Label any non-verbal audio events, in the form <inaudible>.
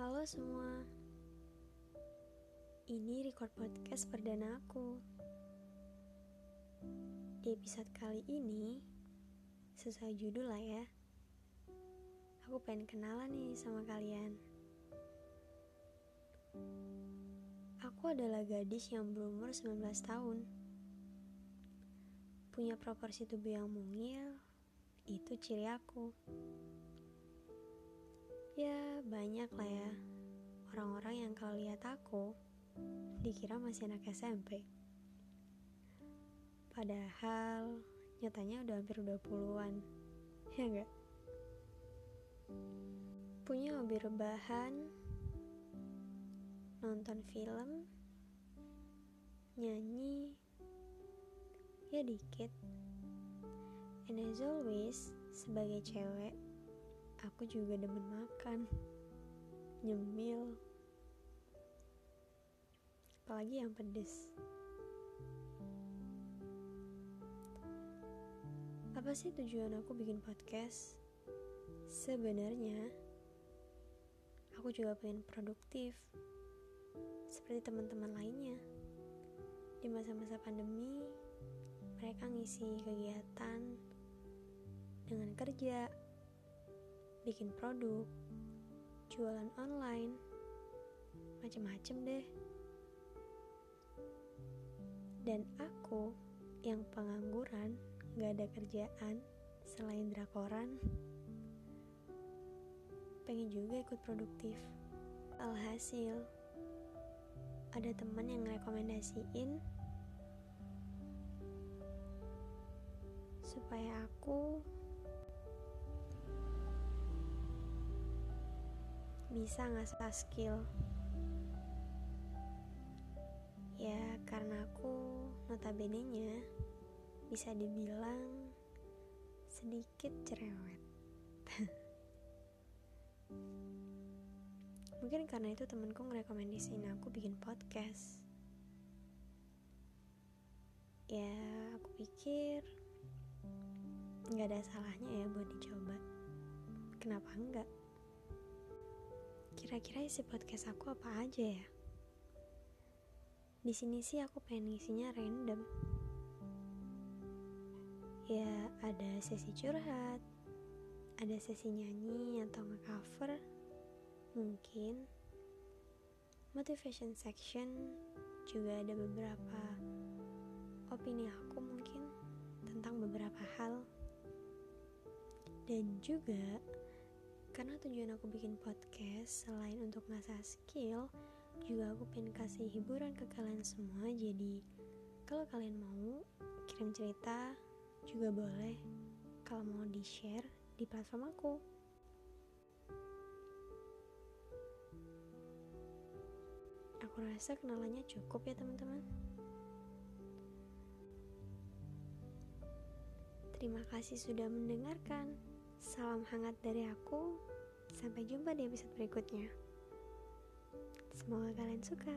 Halo semua. Ini record podcast perdana aku. Di episode kali ini Sesuai judul lah ya Aku pengen kenalan nih sama kalian. Aku adalah gadis yang berumur 19 tahun. Punya proporsi tubuh yang mungil Itu ciri aku Ya banyak lah ya. Orang-orang yang kalau lihat aku Dikira masih anak SMP Padahal nyatanya udah hampir 20-an Ya enggak? Punya hobi rebahan Nonton film Nyanyi Ya dikit. And as always Sebagai cewek aku juga demen makan. Nyemil. Apalagi yang pedes. Apa sih tujuan aku bikin podcast? Sebenarnya aku juga pengen produktif. Seperti teman-teman lainnya. Di masa-masa pandemi mereka ngisi kegiatan dengan kerja bikin produk, jualan online, macem-macem deh. Dan aku yang pengangguran, gak ada kerjaan selain drakoran, pengen juga ikut produktif. Alhasil, ada teman yang rekomendasiin supaya aku bisa ngasah skill. Ya karena aku notabene nya bisa dibilang sedikit cerewet. <laughs> Mungkin karena itu temenku ngerekomendasiin aku bikin podcast. Ya aku pikir nggak ada salahnya ya buat dicoba. Kenapa enggak Kira-kira isi podcast aku apa aja ya? Di sini sih aku pengen isinya random. Ya, ada sesi curhat, ada sesi nyanyi atau nge-cover, mungkin motivation section juga ada beberapa opini aku mungkin tentang beberapa hal dan juga karena tujuan aku bikin podcast selain untuk ngasah skill, juga aku pengen kasih hiburan ke kalian semua. Jadi, kalau kalian mau kirim cerita juga boleh. Kalau mau di-share di platform aku. Aku rasa kenalannya cukup ya teman-teman. Terima kasih sudah mendengarkan. Salam hangat dari aku. Sampai jumpa di episode berikutnya. Semoga kalian suka.